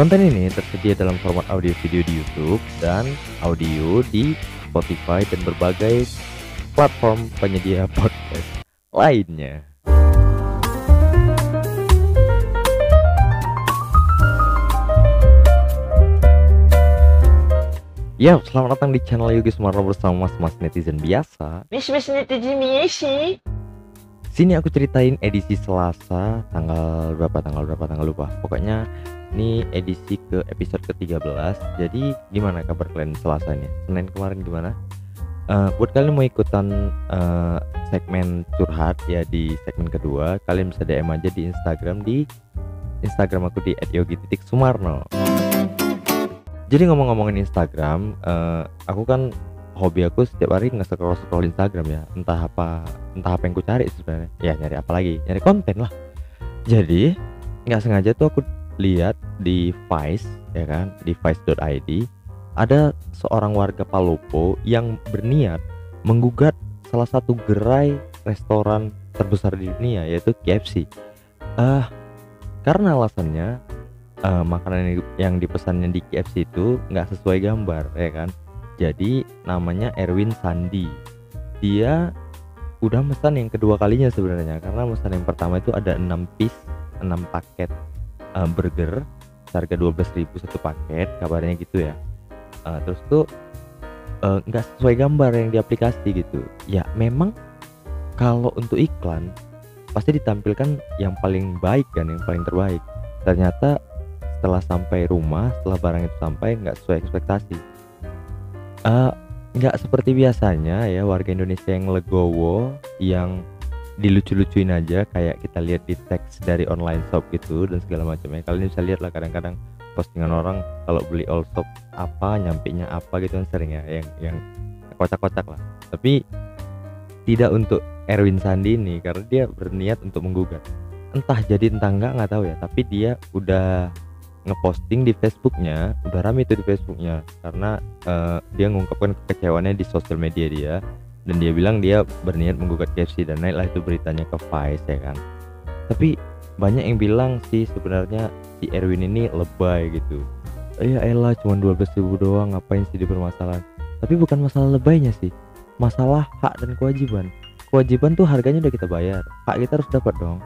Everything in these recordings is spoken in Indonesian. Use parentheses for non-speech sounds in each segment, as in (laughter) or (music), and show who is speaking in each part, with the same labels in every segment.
Speaker 1: Konten ini tersedia dalam format audio video di YouTube dan audio di Spotify dan berbagai platform penyedia (laughs) podcast lainnya. Ya, selamat datang di channel Yogi Sumarno bersama mas-mas netizen biasa.
Speaker 2: Mas-mas netizen biasa.
Speaker 1: Sini aku ceritain edisi Selasa tanggal berapa tanggal berapa tanggal lupa. Pokoknya ini edisi ke episode ke-13. Jadi gimana kabar kalian Selasa ini? Senin kemarin gimana? Uh, buat kalian mau ikutan uh, segmen curhat ya di segmen kedua, kalian bisa DM aja di Instagram di Instagram aku di @yogi.sumarno. Jadi ngomong-ngomongin Instagram, uh, aku kan hobi aku setiap hari nggak scroll scroll Instagram ya, entah apa entah apa yang ku cari sebenarnya. Ya nyari apa lagi, nyari konten lah. Jadi nggak sengaja tuh aku lihat di Vice ya kan, di vice.id ada seorang warga Palopo yang berniat menggugat salah satu gerai restoran terbesar di dunia yaitu KFC. Uh, karena alasannya uh, makanan yang dipesannya di KFC itu nggak sesuai gambar ya kan? Jadi namanya Erwin Sandi. Dia udah pesan yang kedua kalinya sebenarnya karena pesan yang pertama itu ada 6 piece 6 paket uh, burger harga 12.000 satu paket kabarnya gitu ya. Uh, terus tuh nggak uh, sesuai gambar yang di aplikasi gitu. Ya memang kalau untuk iklan pasti ditampilkan yang paling baik kan yang paling terbaik. Ternyata setelah sampai rumah setelah barang itu sampai nggak sesuai ekspektasi. Uh, nggak seperti biasanya ya warga Indonesia yang legowo yang dilucu-lucuin aja kayak kita lihat di teks dari online shop gitu dan segala macamnya. Kalian bisa lihat lah kadang-kadang postingan orang kalau beli all shop apa nyampe nya apa gitu kan sering ya yang yang kocak-kocak lah. Tapi tidak untuk Erwin Sandi ini karena dia berniat untuk menggugat. Entah jadi entah enggak nggak tahu ya tapi dia udah ngeposting di Facebooknya udah rame itu di Facebooknya karena uh, dia mengungkapkan kekecewaannya di sosial media dia dan dia bilang dia berniat menggugat KFC dan naiklah itu beritanya ke Vice ya kan. Tapi banyak yang bilang sih sebenarnya si Erwin ini lebay gitu. Ya elah cuma 12 ribu doang ngapain sih di permasalahan tapi bukan masalah lebaynya sih masalah hak dan kewajiban. Kewajiban tuh harganya udah kita bayar hak kita harus dapat dong.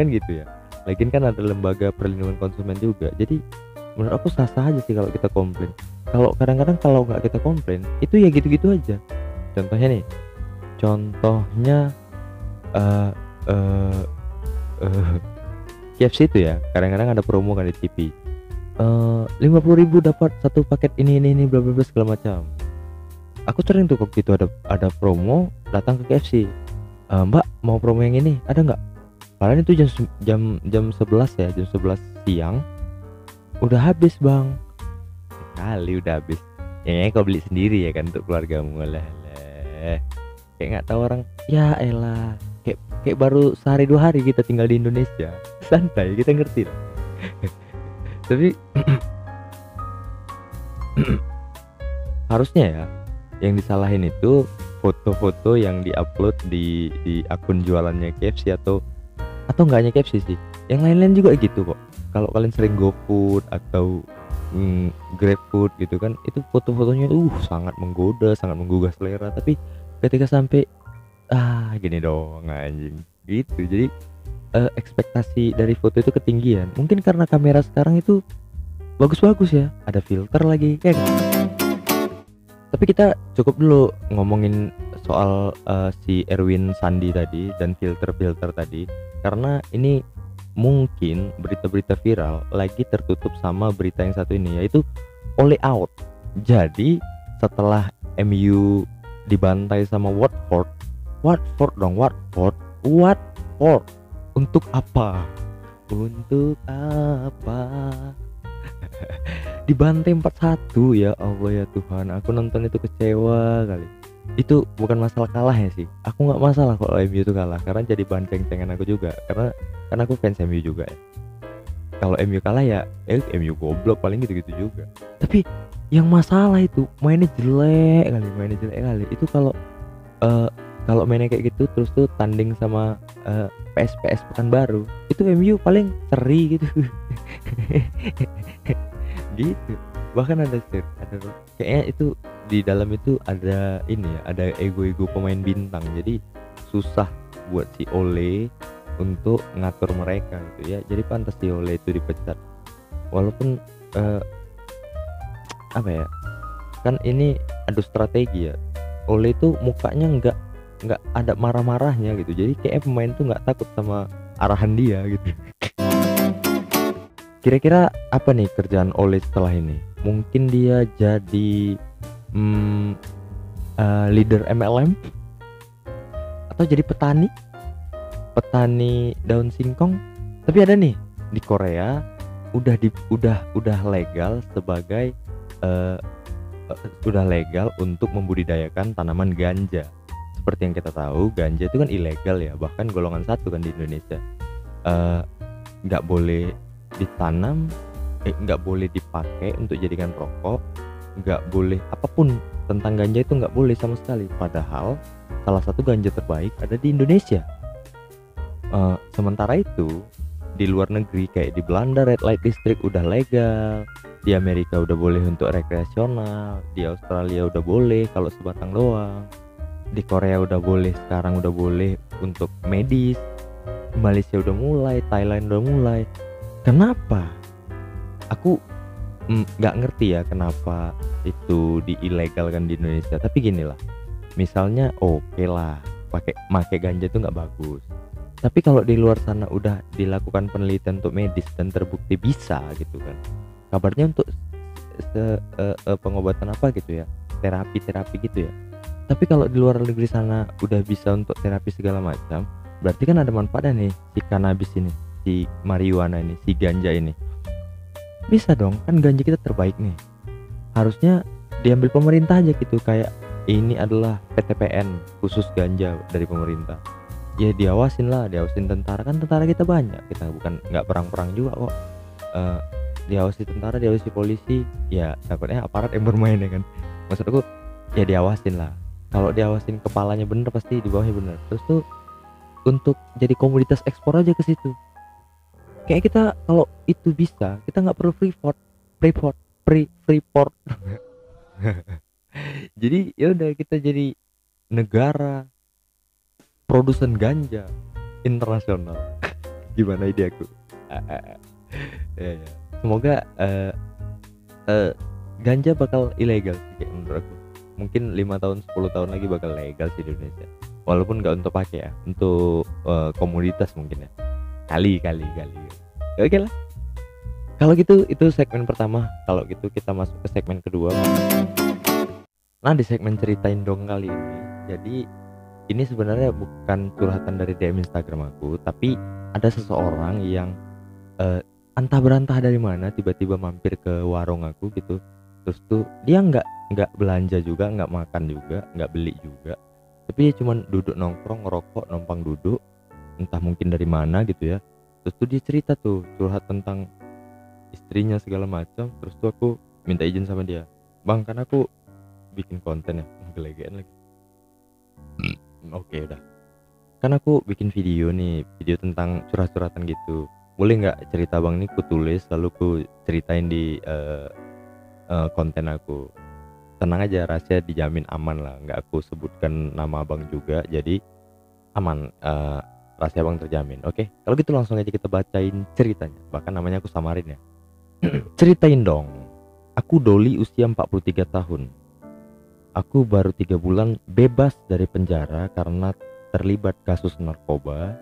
Speaker 1: Kan gitu ya. Lagian kan ada lembaga perlindungan konsumen juga. Jadi menurut aku sah-sah aja sih kalau kita komplain. Kalau kadang-kadang kalau nggak kita komplain itu ya gitu-gitu aja contohnya nih contohnya uh, uh, uh, KFC itu ya kadang-kadang ada promo kan di TV lima puluh ribu dapat satu paket ini ini ini bla bla segala macam aku sering tuh waktu itu ada ada promo datang ke KFC uh, mbak mau promo yang ini ada nggak Padahal itu jam jam jam 11 ya, jam 11 siang. Udah habis, Bang. Kali udah habis. Ya, kau beli sendiri ya kan untuk keluargamu lah. Kayak nggak tahu orang. Ya elah. Kayak kayak baru sehari dua hari kita tinggal di Indonesia. (laughs) Santai, kita ngerti. (laughs) Tapi (clears throat) harusnya ya yang disalahin itu foto-foto yang diupload di di akun jualannya KFC atau atau nggak hanya KFC sih yang lain-lain juga gitu kok kalau kalian sering GoFood atau mm, GrabFood gitu kan itu foto-fotonya uh sangat menggoda sangat menggugah selera tapi ketika sampai ah gini dong anjing. Gitu. Jadi uh, ekspektasi dari foto itu ketinggian. Mungkin karena kamera sekarang itu bagus-bagus ya. Ada filter lagi ya kan? Tapi kita cukup dulu ngomongin soal uh, si Erwin Sandi tadi dan filter-filter tadi. Karena ini mungkin berita-berita viral lagi tertutup sama berita yang satu ini yaitu oleh out. Jadi setelah MU dibantai sama Watford, Watford dong Watford, Watford. Untuk apa? Untuk apa? (laughs) dibantai 4-1 ya Allah ya Tuhan. Aku nonton itu kecewa kali. Itu bukan masalah kalah ya sih. Aku nggak masalah kalau MU itu kalah karena jadi bahan ceng-cengan aku juga. Karena karena aku fans MU juga ya. Kalau MU kalah ya eh MU goblok paling gitu-gitu juga. Tapi yang masalah itu mainnya jelek kali mainnya jelek kali. Itu kalau uh, kalau mainnya kayak gitu terus tuh tanding sama uh, PS PS pekan baru itu MU paling seri gitu. (laughs) Gitu. Bahkan ada sir ada kayaknya itu di dalam itu ada ini ya ada ego-ego pemain bintang. Jadi susah buat si Ole untuk ngatur mereka gitu ya. Jadi pantas si Ole itu dipecat. Walaupun eh, apa ya? Kan ini adu strategi ya. Ole itu mukanya nggak nggak ada marah-marahnya gitu. Jadi kayak pemain tuh nggak takut sama arahan dia gitu. Kira-kira apa nih kerjaan Ole setelah ini? Mungkin dia jadi hmm, eh, leader MLM atau jadi petani? Petani daun singkong? Tapi ada nih di Korea udah di udah udah legal sebagai eh, eh, udah legal untuk membudidayakan tanaman ganja. Seperti yang kita tahu ganja itu kan ilegal ya bahkan golongan satu kan di Indonesia. Eh, nggak boleh ditanam eh, nggak boleh dipakai untuk jadikan rokok nggak boleh apa pun tentang ganja itu nggak boleh sama sekali. Padahal salah satu ganja terbaik ada di Indonesia. Eh, sementara itu di luar negeri kayak di Belanda red light district udah legal. Di Amerika udah boleh untuk rekreasional di Australia udah boleh kalau sebatang doang. Di Korea udah boleh sekarang udah boleh untuk medis. Malaysia udah mulai Thailand udah mulai. Kenapa? Aku mm, nggak ngerti ya kenapa itu di ilegalkan di Indonesia. Tapi gini lah misalnya oke lah pakai pakai ganja itu nggak bagus tapi kalau di luar sana udah dilakukan penelitian untuk medis dan terbukti bisa gitu kan kabarnya untuk se- eh, eh, pengobatan apa gitu ya? Terapi terapi gitu ya? Tapi kalau di luar negeri sana udah bisa untuk terapi segala macam berarti kan ada manfaatnya nih si cannabis ini si marijuana ini si ganja ini. Bisa dong kan ganja kita terbaik nih. Harusnya diambil pemerintah aja gitu kayak ini adalah PTPN khusus ganja dari pemerintah ya diawasin lah diawasin tentara. Kan tentara kita banyak kita bukan nggak perang-perang juga kok. Eh, diawasi tentara diawasi polisi ya takutnya aparat yang bermain ya kan. Maksud aku ya diawasin lah. Kalau diawasin kepalanya bener pasti di bawahnya bener. Terus tuh untuk jadi komoditas ekspor aja ke situ. Kayak kita kalau itu bisa kita nggak perlu freeport freeport free freeport (laughs) jadi ya udah kita jadi negara produsen ganja internasional. (laughs) Gimana ide aku? Ya, ya. semoga eh, eh, ganja bakal ilegal sih kayak menurut aku. Mungkin lima tahun 10 tahun lagi bakal legal sih di Indonesia. Walaupun nggak untuk pakai ya untuk eh, komoditas mungkin ya. Kali kali kali. Ya, oke lah. Kalau gitu itu segmen pertama. Kalau gitu kita masuk ke segmen kedua. Nah di segmen ceritain dong kali ini. Jadi ini sebenarnya bukan curhatan dari DM Instagram aku tapi ada seseorang yang eh, entah berantah dari mana tiba-tiba mampir ke warung aku gitu. Terus tuh dia nggak nggak belanja juga nggak makan juga nggak beli juga. Tapi dia cuman duduk nongkrong ngerokok numpang duduk entah mungkin dari mana gitu ya. Terus tuh dia cerita tuh curhat tentang istrinya segala macam. Terus tuh aku minta izin sama dia bang kan aku bikin konten ya gelegean lagi oke udah. Kan aku bikin video nih video tentang curhat-curhatan gitu. Boleh nggak cerita bang ini ku tulis lalu ku ceritain di eh, eh, konten aku? Tenang aja rahasia dijamin aman lah. Nggak aku sebutkan nama abang juga jadi aman. Eh, rahasia abang terjamin oke? Kalau gitu langsung aja kita bacain ceritanya. Bahkan namanya aku samarin ya. (clears throat) Ceritain dong. Aku Doli usia 43 tahun aku baru tiga bulan bebas dari penjara karena terlibat kasus narkoba.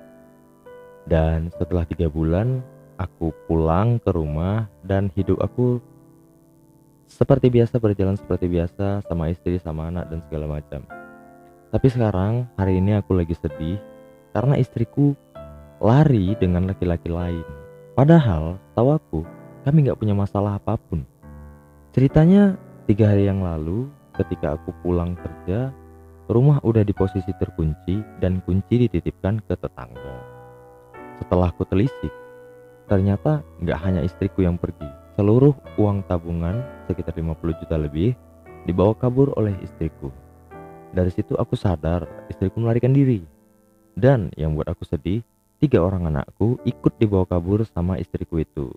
Speaker 1: Dan setelah tiga bulan aku pulang ke rumah dan hidup aku seperti biasa berjalan seperti biasa sama istri sama anak dan segala macam. Tapi sekarang hari ini aku lagi sedih karena istriku lari dengan laki-laki lain. Padahal tahu aku kami nggak punya masalah apa pun. Ceritanya tiga hari yang lalu ketika aku pulang kerja rumah udah di posisi terkunci dan kunci dititipkan ke tetangga setelah aku telisik, ternyata nggak hanya istriku yang pergi. Seluruh uang tabungan sekitar 50 juta lebih dibawa kabur oleh istriku. Dari situ aku sadar istriku melarikan diri. Dan yang buat aku sedih, tiga orang anakku ikut dibawa kabur sama istriku itu.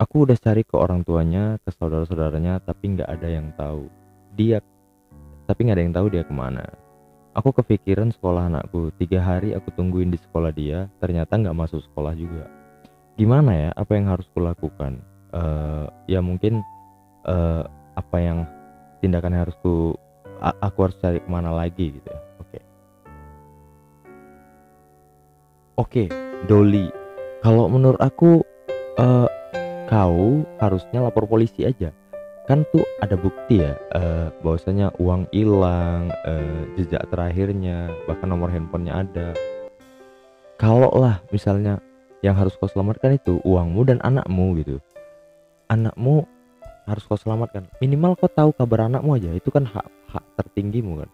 Speaker 1: aku udah cari ke orang tuanya ke saudara-saudaranya tapi nggak ada yang tahu dia tapi nggak ada yang tahu dia ke mana. Aku kepikiran sekolah anakku. Tiga hari aku tungguin di sekolah dia ternyata nggak masuk sekolah juga. Gimana ya apa yang harus kulakukan? Uh, ya mungkin uh, apa yang tindakan yang harus ku aku harus cari ke mana lagi gitu ya. Oke. Okay. oke okay, Doli kalau menurut aku uh, kau harusnya lapor polisi aja kan tuh ada bukti ya uh, bahwasanya uang hilang uh, jejak terakhirnya bahkan nomor handphonenya ada. Kalau lah misalnya yang harus kau selamatkan itu uangmu dan anakmu gitu. Anakmu harus kau selamatkan. Minimal kau tahu kabar anakmu aja itu kan hak hak tertinggimu kan.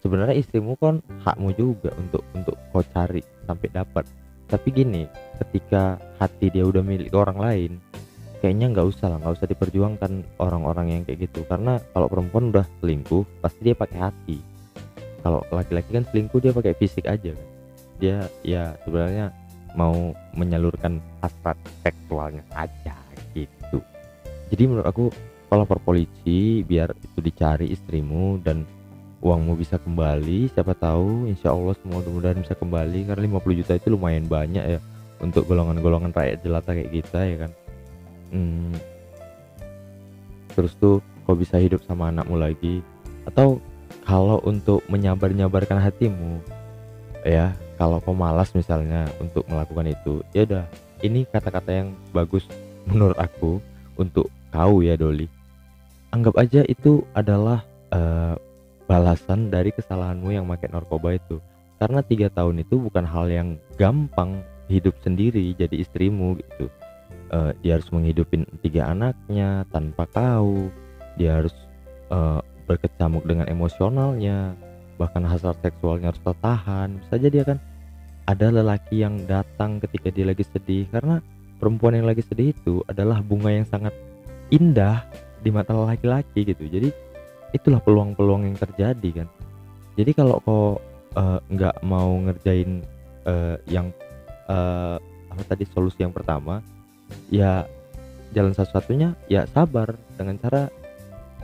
Speaker 1: Sebenarnya istrimu kan hakmu juga untuk untuk kau cari sampai dapat. Tapi gini ketika hati dia udah milik orang lain kayaknya nggak usah lah nggak usah diperjuangkan orang-orang yang kayak gitu. Karena kalau perempuan udah selingkuh pasti dia pakai hati. Kalau laki-laki kan selingkuh dia pakai fisik aja kan. Dia ya sebenarnya mau menyalurkan hasrat seksualnya aja gitu. Jadi menurut aku kalau lapor polisi biar itu dicari istrimu dan uangmu bisa kembali siapa tahu insya Allah semua mudah-mudahan bisa kembali. Karena 50 juta itu lumayan banyak ya untuk golongan-golongan rakyat jelata kayak kita ya kan hmm, terus tuh kau bisa hidup sama anakmu lagi? Atau kalau untuk menyabar-nyabarkan hatimu ya kalau kau malas misalnya untuk melakukan itu ya udah ini kata-kata yang bagus menurut aku untuk kau ya Doli. Anggap aja itu adalah uh, balasan dari kesalahanmu yang pakai narkoba itu. Karena tiga tahun itu bukan hal yang gampang hidup sendiri jadi istrimu gitu uh, dia harus menghidupin tiga anaknya tanpa kau dia harus uh, berkecamuk dengan emosionalnya. Bahkan hasrat seksualnya harus tertahan. Bisa jadi dia kan ada lelaki yang datang ketika dia lagi sedih. Karena perempuan yang lagi sedih itu adalah bunga yang sangat indah di mata laki-laki gitu. Jadi itulah peluang-peluang yang terjadi kan. Jadi kalau kau eh, nggak uh, mau ngerjain uh, yang uh, apa tadi solusi yang pertama ya jalan satu-satunya ya sabar dengan cara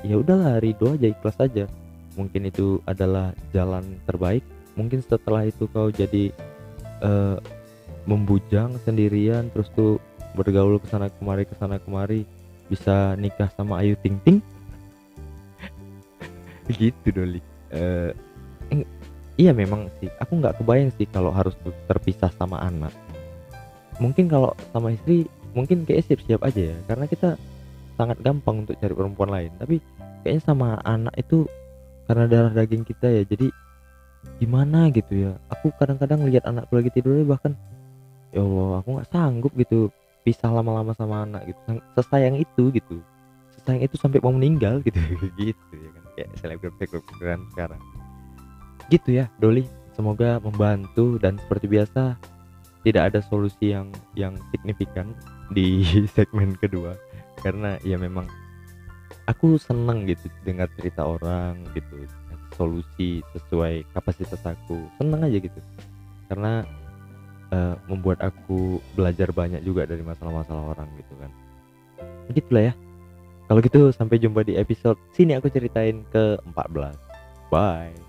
Speaker 1: ya udahlah ridho aja ikhlas aja. Mungkin itu adalah jalan terbaik. Mungkin setelah itu kau jadi uh, membujang sendirian terus tuh bergaul ke sana kemari ke sana kemari bisa nikah sama Ayu Ting Ting? (laughs) Gitu doli. Uh, iya memang sih. Aku nggak kebayang sih kalau harus terpisah sama anak. Mungkin kalau sama istri mungkin kayak siap-siap aja ya karena kita sangat gampang untuk cari perempuan lain. Tapi kayaknya sama anak itu karena darah daging kita ya jadi gimana gitu ya. Aku kadang-kadang lihat anakku lagi tidur bahkan ya Allah aku nggak sanggup gitu pisah lama-lama sama anak gitu. Sesayang itu gitu. Sesayang itu sampai mau meninggal gitu (laughs) gitu ya kan. Kayak selebgram selebgram sekarang. Gitu ya Doli. Semoga membantu dan seperti biasa tidak ada solusi yang yang signifikan di (laughs) segmen kedua. Karena ya memang aku seneng gitu dengar cerita orang gitu solusi sesuai kapasitas aku. Seneng aja gitu. Karena uh, membuat aku belajar banyak juga dari masalah-masalah orang gitu kan. Gitulah ya. Kalau gitu sampai jumpa di episode sini aku ceritain ke 14 bye